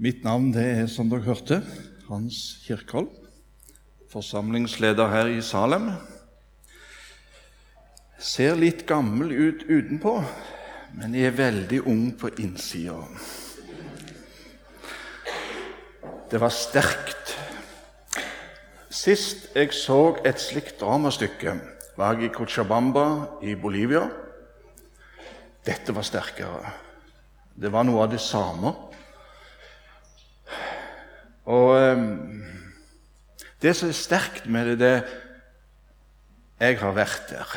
Mitt navn det er, som dere hørte, Hans Kirkholm. Forsamlingsleder her i Salem. Ser litt gammel ut utenpå, men jeg er veldig ung på innsida. Det var sterkt. Sist jeg så et slikt dramastykke, var jeg i Cochabamba i Bolivia. Dette var sterkere. Det var noe av det samme. Og um, det som er sterkt med det, det Jeg har vært der,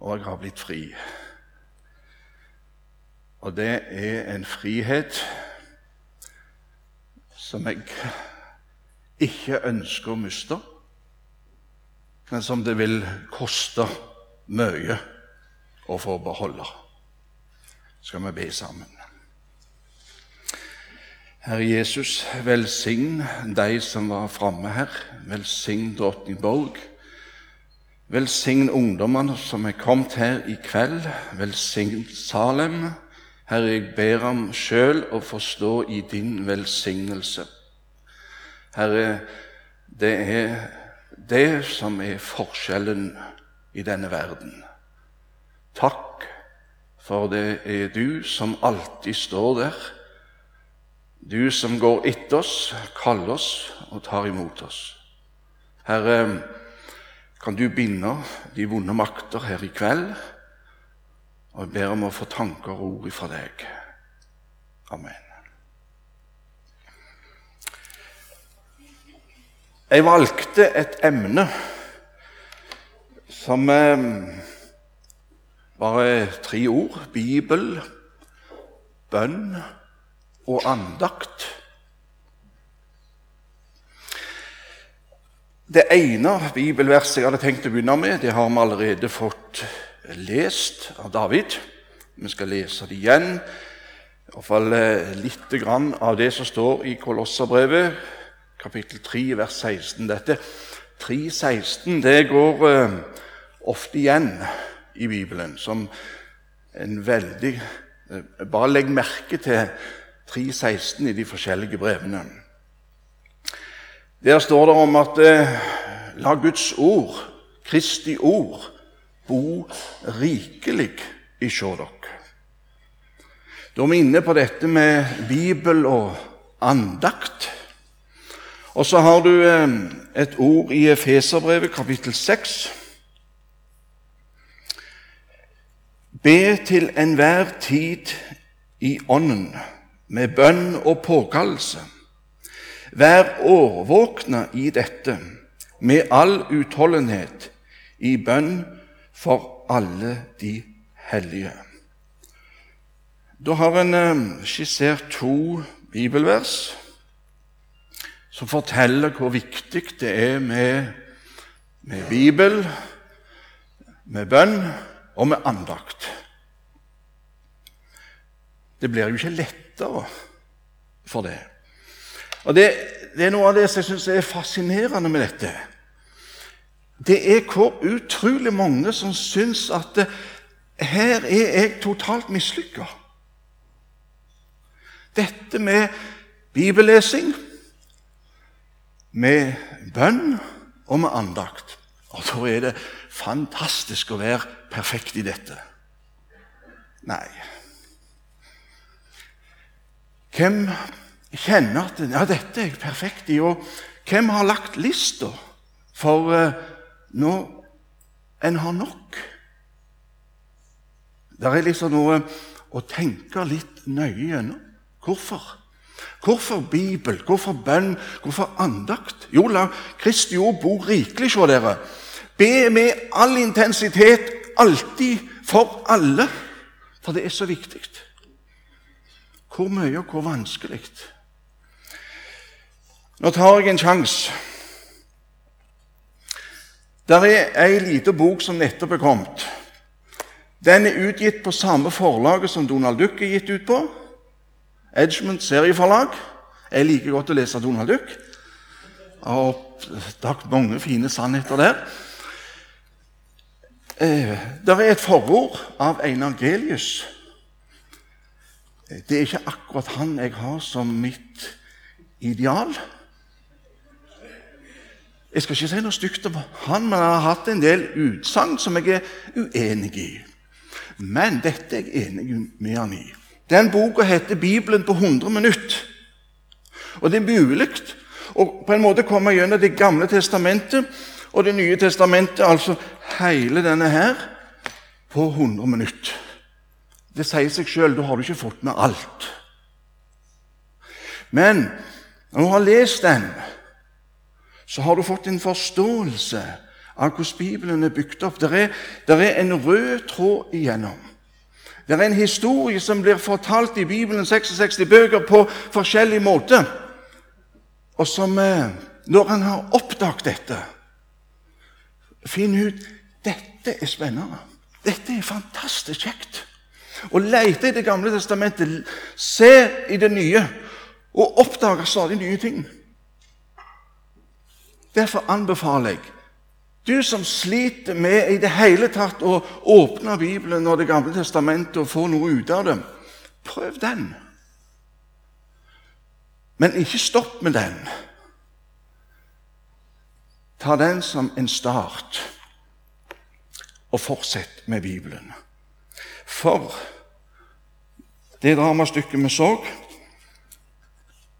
og jeg har blitt fri. Og det er en frihet som jeg ikke ønsker å miste, men som det vil koste mye å få beholde. Skal vi be sammen? Herre Jesus, velsign de som var framme her. Velsign Drottningborg. Velsign ungdommene som er kommet her i kveld. Velsign Salem. Herre, jeg ber om sjøl å forstå i din velsignelse. Herre, det er det som er forskjellen i denne verden. Takk, for det er du som alltid står der du som går etter oss, kaller oss og tar imot oss. Herre, kan du binde de vonde makter her i kveld? Og jeg ber om å få tanker og ord ifra deg. Amen. Jeg valgte et emne som eh, bare tre ord Bibel, bønn og andakt. Det ene bibelverset jeg hadde tenkt å begynne med, det har vi allerede fått lest av David. Vi skal lese det igjen, i hvert fall eh, litt av det som står i Kolosserbrevet, kapittel 3, vers 16. Dette 3.16 det går eh, ofte igjen i Bibelen som en veldig eh, Bare legg merke til 3.16 i de forskjellige brevene. Der står det om at eh, la Guds ord, Kristi ord, bo rikelig i sjå dere. Da er vi inne på dette med Bibel og andakt. Og så har du eh, et ord i Efeserbrevet, kapittel 6. Be til enhver tid i Ånden med bønn og påkallelse. Vær årvåkne i dette med all utholdenhet i bønn for alle de hellige. Da har en eh, skissert to bibelvers som forteller hvor viktig det er med, med Bibel, med bønn og med andakt. Det blir jo ikke lettere for det. Og det, det er noe av det som jeg syns er fascinerende med dette. Det er hvor utrolig mange som syns at det, her er jeg totalt mislykka. Dette med bibellesing, med bønn og med andakt. Og da er det fantastisk å være perfekt i dette. Nei. Hvem kjenner at ja, dette er perfekt i? Og hvem har lagt lista for uh, når en har nok? Det er liksom noe å tenke litt nøye gjennom. Hvorfor? Hvorfor Bibel? Hvorfor bønn? Hvorfor andakt? Jo, la Kristi ord bo rikelig hos dere. Be med all intensitet, alltid, for alle. For det er så viktig. Hvor mye og hvor vanskelig? Nå tar jeg en sjanse. Der er ei lita bok som nettopp er kommet. Den er utgitt på samme forlaget som Donald Duck er gitt ut på. Edgement serieforlag. Jeg liker godt å lese Donald Duck. Har oppdaget mange fine sannheter der. Eh, der er et forord av Einar Gelius Det er ikke akkurat han jeg har som mitt ideal. Jeg skal ikke si noe stygt om han, men han har hatt en del utsagn som jeg er uenig i. Men dette er jeg enig med han i. Den boka heter 'Bibelen på 100 minutter'. Og det er mulig å på en måte komme gjennom Det gamle testamentet og Det nye testamentet, altså hele denne her, på 100 minutter. Det sier seg sjøl, da har du ikke fått med alt. Men når du har lest den, så har du fått en forståelse av hvordan Bibelen er bygd opp. Det er, er, en rød tråd igjennom. Det er en historie som blir fortalt i Bibelen, 66 bøker, på forskjellig måte. Og som, eh, når han har oppdaget dette, finner ut dette er spennende. Dette er fantastisk kjekt. Å lete i Det gamle testamentet, se i det nye og oppdage stadig nye ting. Derfor anbefaler jeg du som sliter med i det hele tatt å åpne Bibelen og Det gamle testamentet og få noe ut av det, prøv den. Men ikke stopp med den. Ta den som en start, og fortsett med Bibelen. For det dramastykket vi så,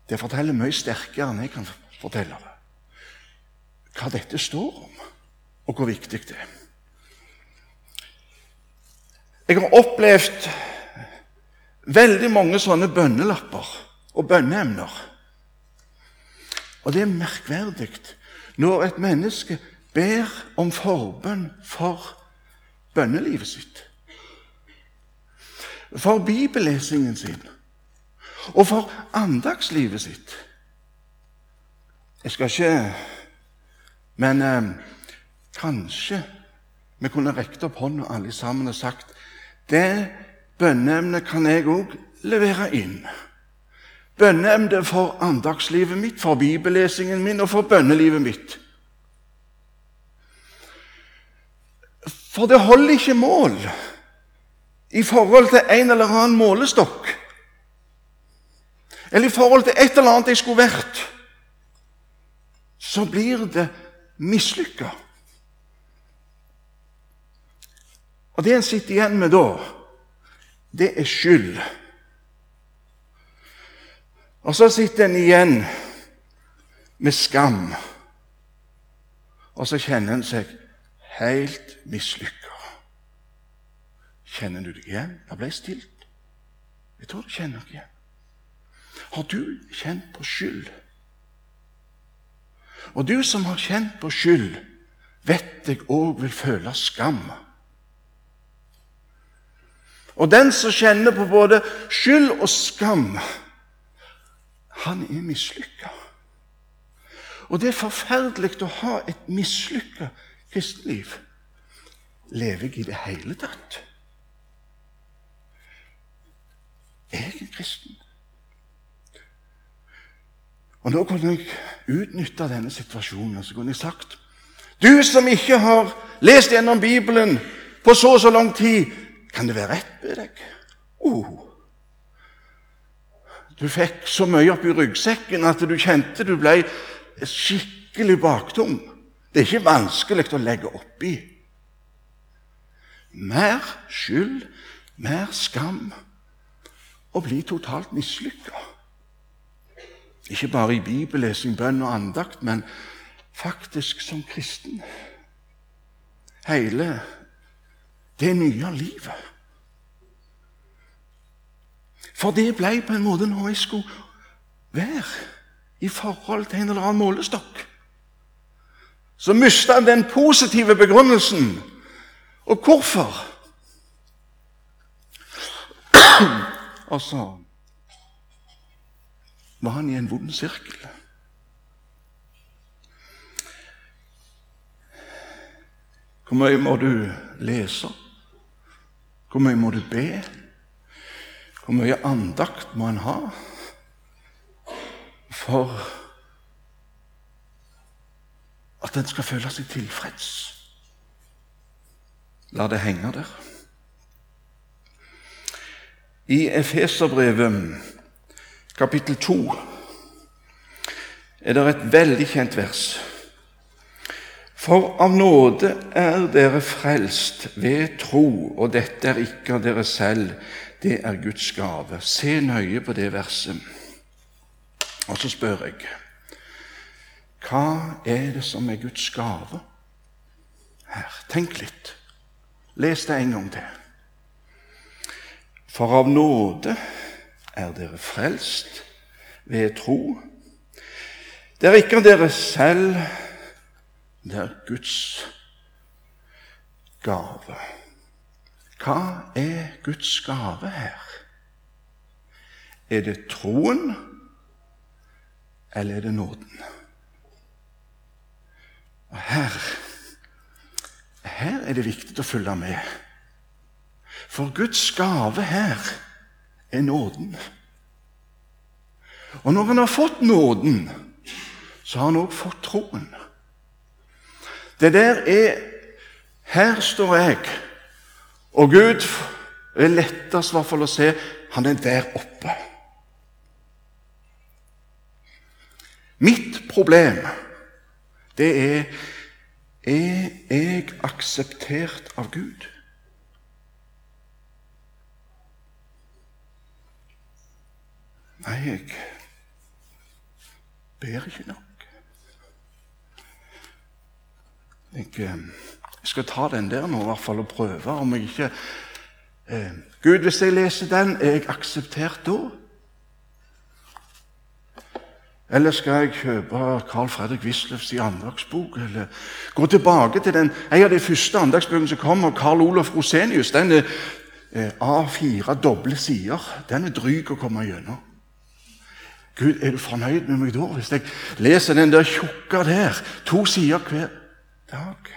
det forteller mye sterkere enn jeg kan fortelle det. Hva dette står om, og hvor viktig det er. Jeg har opplevd veldig mange sånne bønnelapper og bønneemner. Og det er merkverdig når et menneske ber om forbønn for bønnelivet sitt for bibellesingen sin og for andagslivet sitt. Jeg skal ikke Men eh, kanskje vi kunne rekt opp hånda alle sammen og sagt det bønneemnet kan jeg òg levere inn. Bønneemnet for andagslivet mitt, for bibellesingen min og for bønnelivet mitt. For det holder ikke mål i forhold til en eller annen målestokk. Eller i forhold til et eller annet jeg skulle vært. Så blir det mislykka. Og det en sitter igjen med da, det er skyld. Og så sitter en igjen med skam. Og så kjenner en seg helt mislykka. Kjenner du deg igjen? Jeg ble stilt. Jeg tror du kjenner deg igjen. Har du kjent på skyld? Og du som har kjent på skyld, vet jeg òg vil føle skam. Og den som kjenner på både skyld og skam, han er mislykka. Og det er forferdelig å ha et mislykka kristenliv. Lever jeg i det hele tatt? Jeg er kristen. Og Nå kunne jeg utnytta denne situasjonen og så kunne jeg sagt Du som ikke har lest gjennom Bibelen på så og så lang tid, kan det være rett med deg? Oh. Du fikk så mye oppi ryggsekken at du kjente du ble skikkelig baktung. Det er ikke vanskelig å legge oppi. Mer skyld, mer skam å bli totalt mislykka. Ikke bare i bibellesing, bønn og andakt, men faktisk som kristen. Hele det nye livet. For det ble på en måte noe jeg skulle være i forhold til en eller annen målestokk. Så mista han den positive begrunnelsen. Og hvorfor? Og så var han i en vond sirkel. Hvor mye må du lese? Hvor mye må du be? Hvor mye andakt må en ha for at en skal føle seg tilfreds? La det henge der. I Efeserbrevet, kapittel 2, er det et veldig kjent vers. For av nåde er dere frelst ved tro, og dette er ikke av dere selv, det er Guds gave. Se nøye på det verset. Og så spør jeg hva er det som er Guds gave her? Tenk litt. Les det en gang til. For av nåde er dere frelst ved tro. Det er ikke av dere selv, det er Guds gave. Hva er Guds gave her? Er det troen, eller er det nåden? Og her, her er det viktig å følge med. For Guds gave her er nåden. Og når han har fått nåden, så har han òg fått troen. Det der er Her står jeg, og Gud er lettest hvert fall å se han er der oppe. Mitt problem, det er er jeg akseptert av Gud? Nei, jeg ber ikke nok. Jeg, eh, jeg, skal ta den der nå i hvert fall og prøve om jeg ikke eh, Gud, hvis jeg leser den, er jeg akseptert da? Eller skal jeg kjøpe Carl Fredrik Wisløffs andagsbok? Eller gå tilbake til den, en av de første andagsbøkene som kom av Carl Olof Rosenius. Den er eh, A4 doble sider. Den er dryg å komme gjennom. Gud, er du fornøyd med meg da, hvis jeg leser den der tjukka der, to sider hver dag?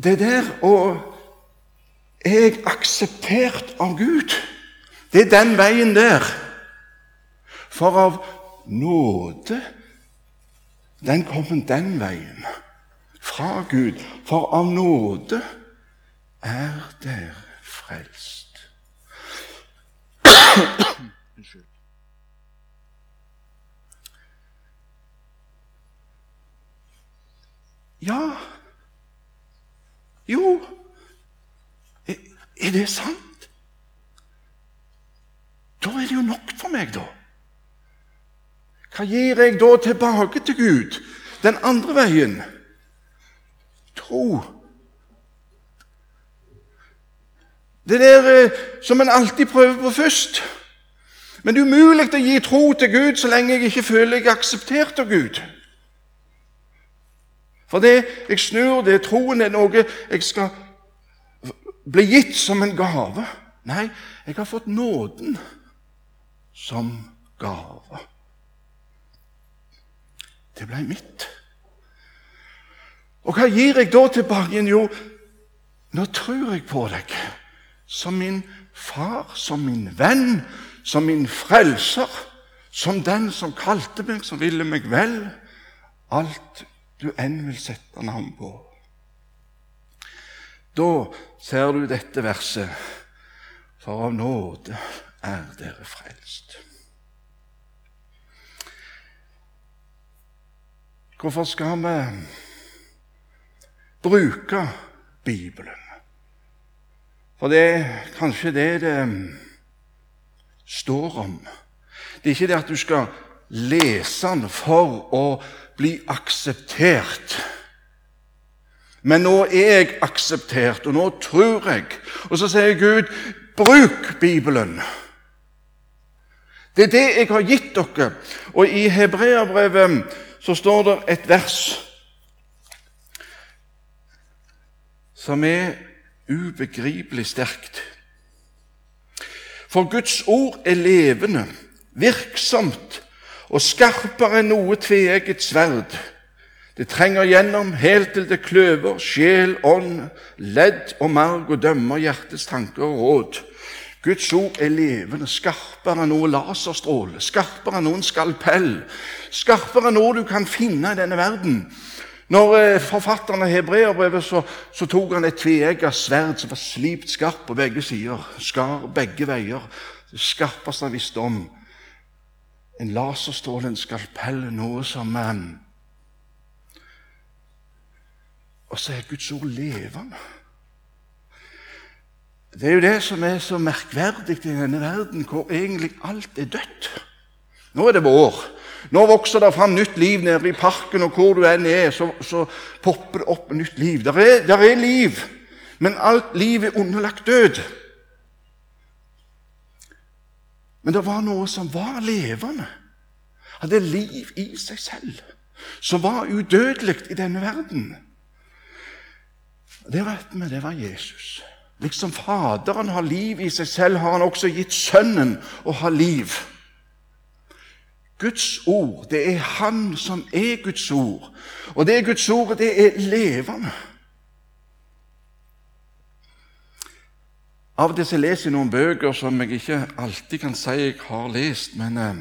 Det der å Er jeg akseptert av Gud? Det er den veien der. For av nåde den kommer den veien. Fra Gud. For av nåde er dere frelst. Ja Jo, er, det sant? Da er det jo nok for meg, da. Hva gir jeg da tilbake til Gud den andre veien? Tro. Det der eh, som en alltid prøver på først. Men det er umulig å gi tro til Gud så lenge jeg ikke føler jeg er akseptert av Gud. For det jeg snur, det troen er noe jeg skal bli gitt som en gave. Nei, jeg har fått nåden som gave. Det ble mitt. Og hva gir jeg da tilbake igjen? Jo, nå tror jeg på deg som min far, som min venn, som min frelser, som den som kalte meg, som ville meg vel. Alt du enn vil sette navn på. Da ser du dette verset, for av nåde er dere frelst. Hvorfor skal vi bruke Bibelen? For det er kanskje det det står om. Det er ikke det at du skal lese den for å bli akseptert. Men nå er jeg akseptert, og nå tror jeg. Og så sier Gud, bruk Bibelen. Det er det jeg har gitt dere. Og i Hebreabrevet så står det et vers som er ubegripelig sterkt. For Guds ord er levende, virksomt og skarpere enn noe tveegget sverd. Det trenger gjennom helt til det kløver sjel, ånd, ledd og marg og dømmer hjertets tanker og råd. Guds ord er levende, skarpere enn noe laserstråle, skarpere enn noen skalpell, skarpere enn noe du kan finne i denne verden. Når eh, forfatteren av hebreerbrevet så, så tok han et tveegget sverd som var slipt skarpt på begge sider. Skar begge veier. Det skarpeste han visste om. En laserstråle, en skalpell, noe som eh, Og så er Guds ord levende. Det er jo det som er så merkverdig i denne verden, hvor egentlig alt er dødt. Nå er det vår. Nå vokser det fram nytt liv nede i parken, og hvor du enn er, så, så popper det opp nytt liv. Der er, der er liv, men alt liv er underlagt død. Men det var noe som var levende, hadde liv i seg selv, som var udødelig i denne verden. Det vet vi, det var Jesus. Liksom Faderen har liv i seg selv, har han også gitt Sønnen å ha liv. Guds ord, det er Han som er Guds ord. Og det Guds ord, det er levende. Av og til jeg leser jeg noen bøker som jeg ikke alltid kan si jeg har lest, men eh,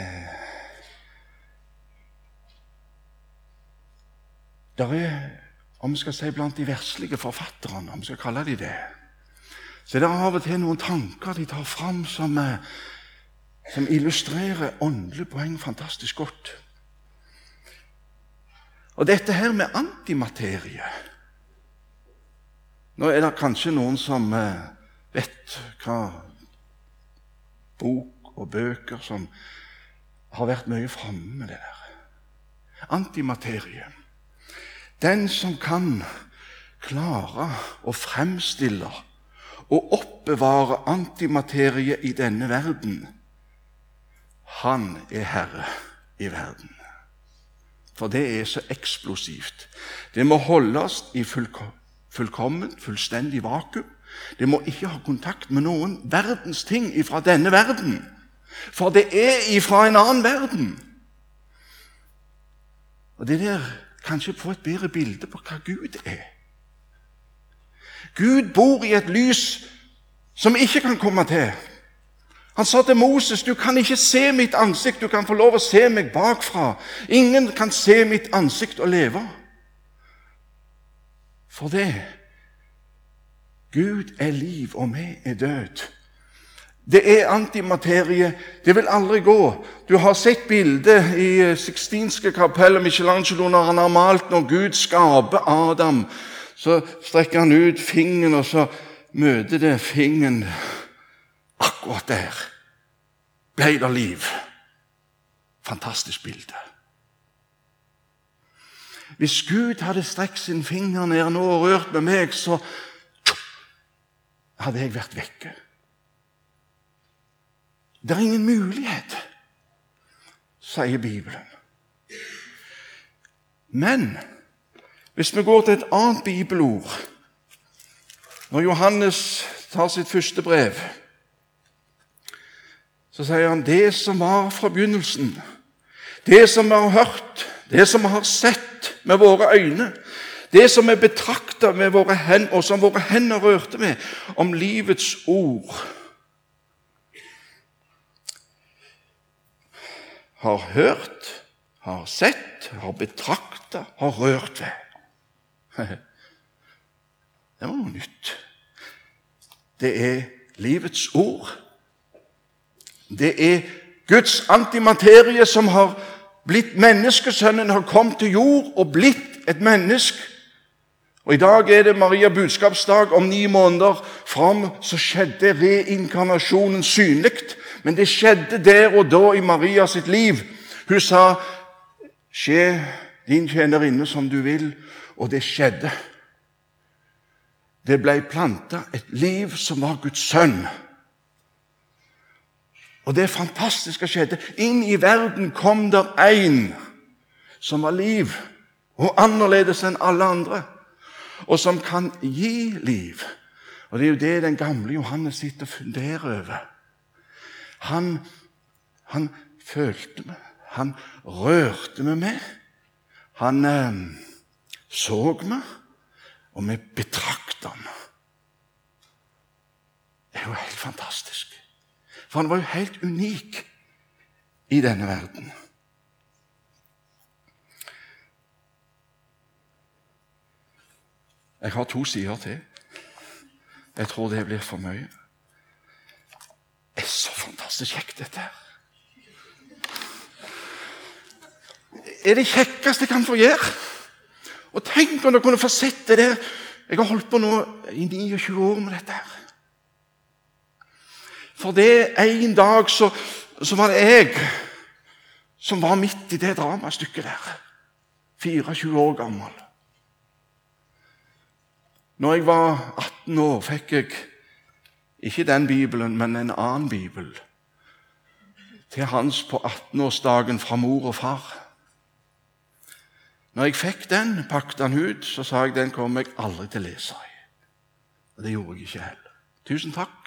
eh, Der er, om vi skal si blant de verslige forfatterne, om vi skal kalle de det, så er det av og til noen tanker de tar fram som eh, som illustrerer åndelige poeng fantastisk godt. Og dette her med antimaterie Nå er det kanskje noen som eh, vet hva bok og bøker som har vært mye framme med det der. Antimaterie. Den som kan klare å fremstille og oppbevare antimaterie i denne verden, han er herre i verden. For det er så eksplosivt. Det må holdes i fullkomment, fullstendig vakuum. Det må ikke ha kontakt med noen verdens ting ifra denne verden. For det er ifra en annen verden. Og det der kanskje få et bedre bilde på hva Gud er. Gud bor i et lys som ikke kan komme til. Han sa til Moses, 'Du kan ikke se mitt ansikt, du kan få lov å se meg bakfra.' 'Ingen kan se mitt ansikt og leve.' For det Gud er liv, og vi er død. Det er antimaterie. Det vil aldri gå. Du har sett bildet i Sixtinske kapell Michelangelo når han har malt når Gud skaper Adam. Så strekker han ut fingeren, og så møter det fingeren Akkurat der ble det liv. Fantastisk bilde. Hvis Gud hadde strekt sin finger ned nå og rørt med meg, så hadde jeg vært vekke. Det er ingen mulighet, sier Bibelen. Men hvis vi går til et annet bibelord Når Johannes tar sitt første brev så sier han det som var fra begynnelsen, det som vi har hørt, det som vi har sett med våre øyne, det som vi betrakta med våre hender, og som våre hender rørte med, om livets ord. Har hørt, har sett, har betrakta, har rørt ved. Det var noe nytt. Det er livets ord. Det er Guds antimaterie som har blitt menneskesønnen, har kommet til jord og blitt et menneske. Og I dag er det Maria budskapsdag. Om ni måneder fram så skjedde reinkarnasjonen synlig. Men det skjedde der og da i Maria sitt liv. Hun sa, 'Skje din tjenerinne som du vil.' Og det skjedde. Det ble planta et liv som var Guds sønn. Og det fantastiske skjedde. Inn i verden kom der én som var liv, og annerledes enn alle andre, og som kan gi liv. Og Det er jo det den gamle Johannes sitter og funderer over. Han, han følte meg, han rørte med meg, han eh, så meg, og vi betrakta ham. Det er jo helt fantastisk. For han var jo helt unik i denne verden. Jeg har to sider til. Jeg tror det blir for mye. Det er så fantastisk kjekt, dette her. Det er det kjekkeste jeg kan få gjøre. Og tenk om dere kunne få sett det der. Jeg har holdt på nå i 29 år med dette her. For det en dag så, så var det jeg som var midt i det dramastykket der. 24 år gammel. Når jeg var 18 år, fikk jeg ikke den bibelen, men en annen bibel til hans på 18-årsdagen fra mor og far. Når jeg fikk den, pakket han ut, så sa jeg den kommer jeg aldri til å lese i. Og det gjorde jeg ikke heller. Tusen takk.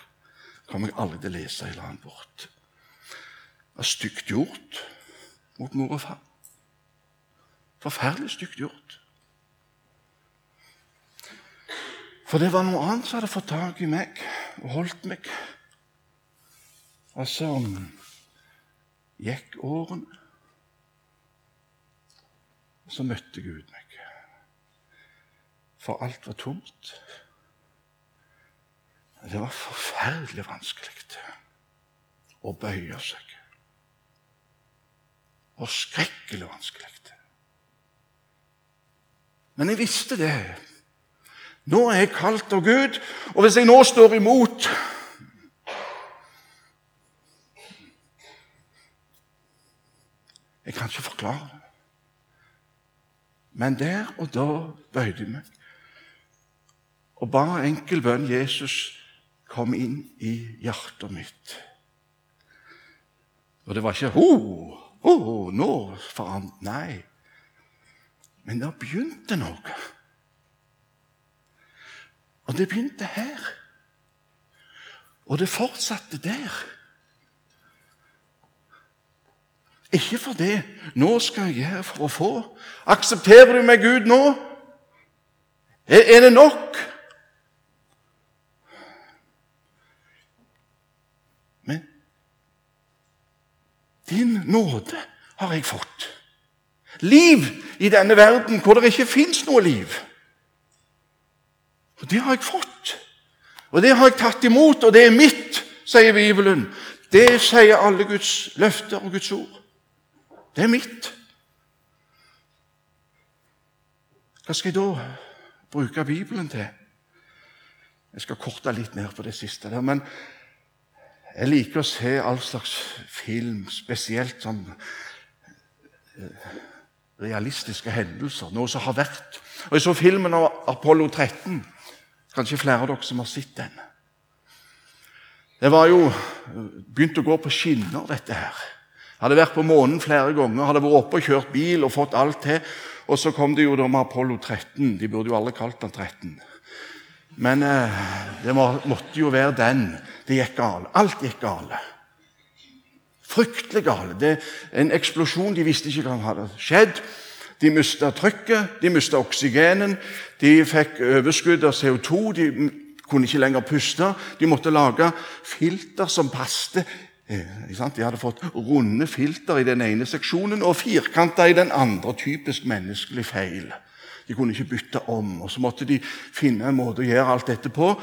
Kommer jeg aldri til å lese i landet bort. Det var stygt gjort mot mor og far. Forferdelig stygt gjort. For det var noe annet som hadde fått tak i meg og holdt meg. Og så gikk årene, og så møtte Gud meg. For alt var tomt. Det var forferdelig vanskelig å bøye seg. Og skrekkelig vanskelig. Men jeg visste det nå er jeg kalt av Gud, og hvis jeg nå står imot Jeg kan ikke forklare det. Men der og da bøyde jeg meg og ba enkel bønn. Jesus kom inn i hjertet mitt. Og det var ikke ho, ho, nå forandret Nei. Men det begynte noe. Og det begynte her. Og det fortsatte der. Ikke for det. Nå skal jeg gjøre for å få. Aksepterer du meg, Gud, nå? Er, er det nok? Men din nåde har jeg fått. Liv i denne verden hvor det ikke fins noe liv. Og det har jeg fått. Og det har jeg tatt imot, og det er mitt, sier Bibelen. Det sier alle Guds løfter og Guds ord. Det er mitt. Hva skal jeg da bruke Bibelen til? Jeg skal korte litt ned på det siste der, men jeg liker å se all slags film, spesielt sånn eh, realistiske hendelser, noe som har vært. Og Jeg så filmen av Apollo 13. Kanskje flere av dere som har sett den. Det var jo begynt å gå på skinner, dette her. Hadde vært på månen flere ganger, hadde vært oppe og kjørt bil og fått alt til. Og så kom det jo da med Apollo 13. De burde jo alle kalt den 13. Men eh, det må, måtte jo være den. Det gikk galt. Alt gikk galt. Fryktelig galt. Det En eksplosjon. De visste ikke hva hadde skjedd. De mista trykket, de mista oksygenen, de fikk overskudd av CO2. De kunne ikke lenger puste. De måtte lage filter som passet. Eh, de hadde fått runde filter i den ene seksjonen og firkanter i den andre. Typisk menneskelig feil. De kunne ikke bytte om. og Så måtte de finne en måte å gjøre alt dette på.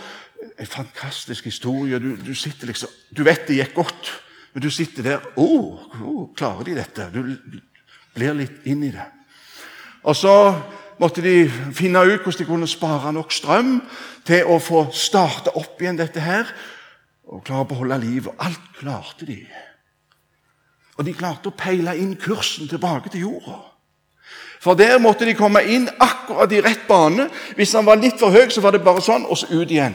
En fantastisk historie. Du, du, liksom, du vet det gikk godt, men du sitter der Å, oh, oh, klarer de dette? Du blir litt inn i det. Og så måtte de finne ut hvordan de kunne spare nok strøm til å få starte opp igjen dette her og klare å beholde livet. Alt klarte de. Og de klarte å peile inn kursen tilbake til jorda. For der måtte de komme inn akkurat i rett bane. Hvis han var litt for høy, så var det bare sånn, og så ut igjen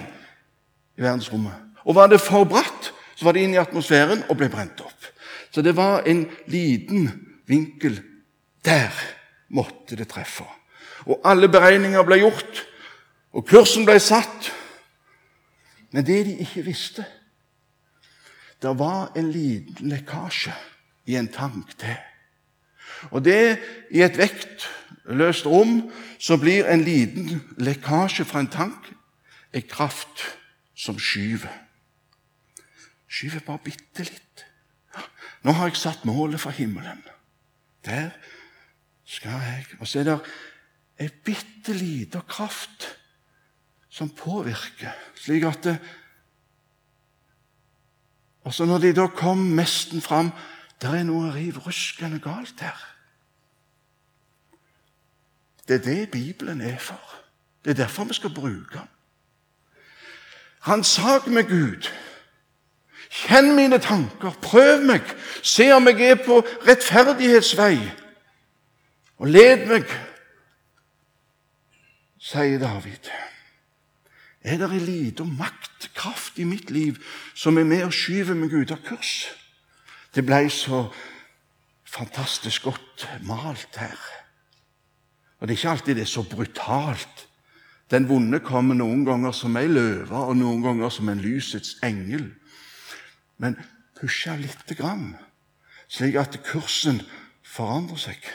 i verdensrommet. Og var det for bratt, så var det inn i atmosfæren og ble brent opp. Så det var en liten vinkel der måtte det treffe. Og alle beregninger ble gjort, og kursen ble satt. Men det de ikke visste Det var en liten lekkasje i en tank til. Og det i et vektløst rom så blir en liten lekkasje fra en tank en kraft som skyver. Skyver bare bitte litt. Nå har jeg satt målet for himmelen. Der skal jeg Og så er det ei bitte lita kraft som påvirker, slik at det, Altså Når de da kom mesten fram Det er noe riv ruskende galt her. Det er det Bibelen er for. Det er derfor vi skal bruke den. Ransak meg, Gud. Kjenn mine tanker. Prøv meg. Se om jeg er på rettferdighetsvei. Og led meg, sier David. Er det lite makt, kraft i mitt liv, som er med og skyver meg ut av kurs? Det ble så fantastisk godt malt her. Og det er ikke alltid det er så brutalt. Den vonde kommer noen ganger som ei løve, og noen ganger som en lysets engel. Men pusha lite grann, slik at kursen forandrer seg.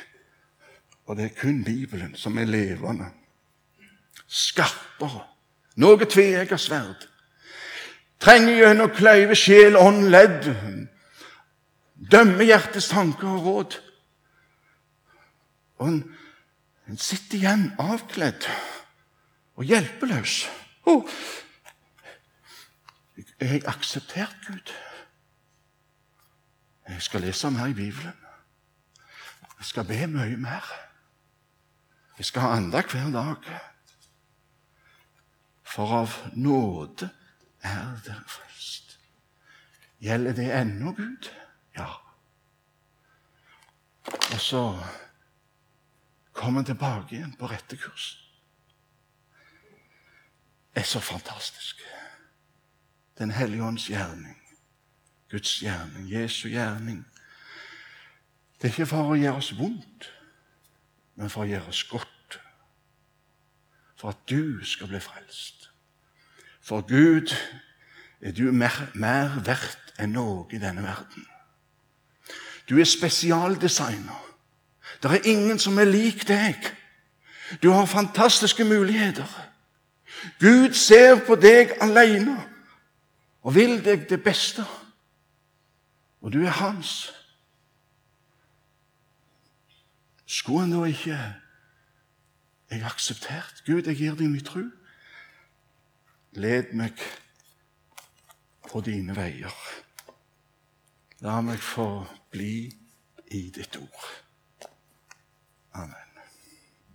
Og det er kun Bibelen som er levende. Skarpere noe tveegget sverd. Trenger gjennom kløyve sjel, ånd, ledd. Dømme hjertets tanker og råd. Og en, en sitter igjen avkledd og hjelpeløs. Oh. Jeg har akseptert Gud. Jeg skal lese mer i Bibelen. Jeg skal be mye mer. Jeg skal ha andakt hver dag. For av nåde er dere frelst. Gjelder det ennå, Gud? Og så kommer han tilbake igjen på rette kurs. Det er så fantastisk. Den hellige ånds gjerning, Guds gjerning, Jesu gjerning. Det er ikke for å gjøre oss vondt, men for å gjøre oss godt for at du skal bli frelst. For Gud er du mer, mer verdt enn noe i denne verden. Du er spesialdesigner. Det er ingen som er lik deg. Du har fantastiske muligheter. Gud ser på deg alene og vil deg det beste. Og du er hans. Skulle han da ikke jeg akseptert. Gud, jeg gir deg min tro. Led meg på dine veier. La meg få bli i ditt ord. Amen.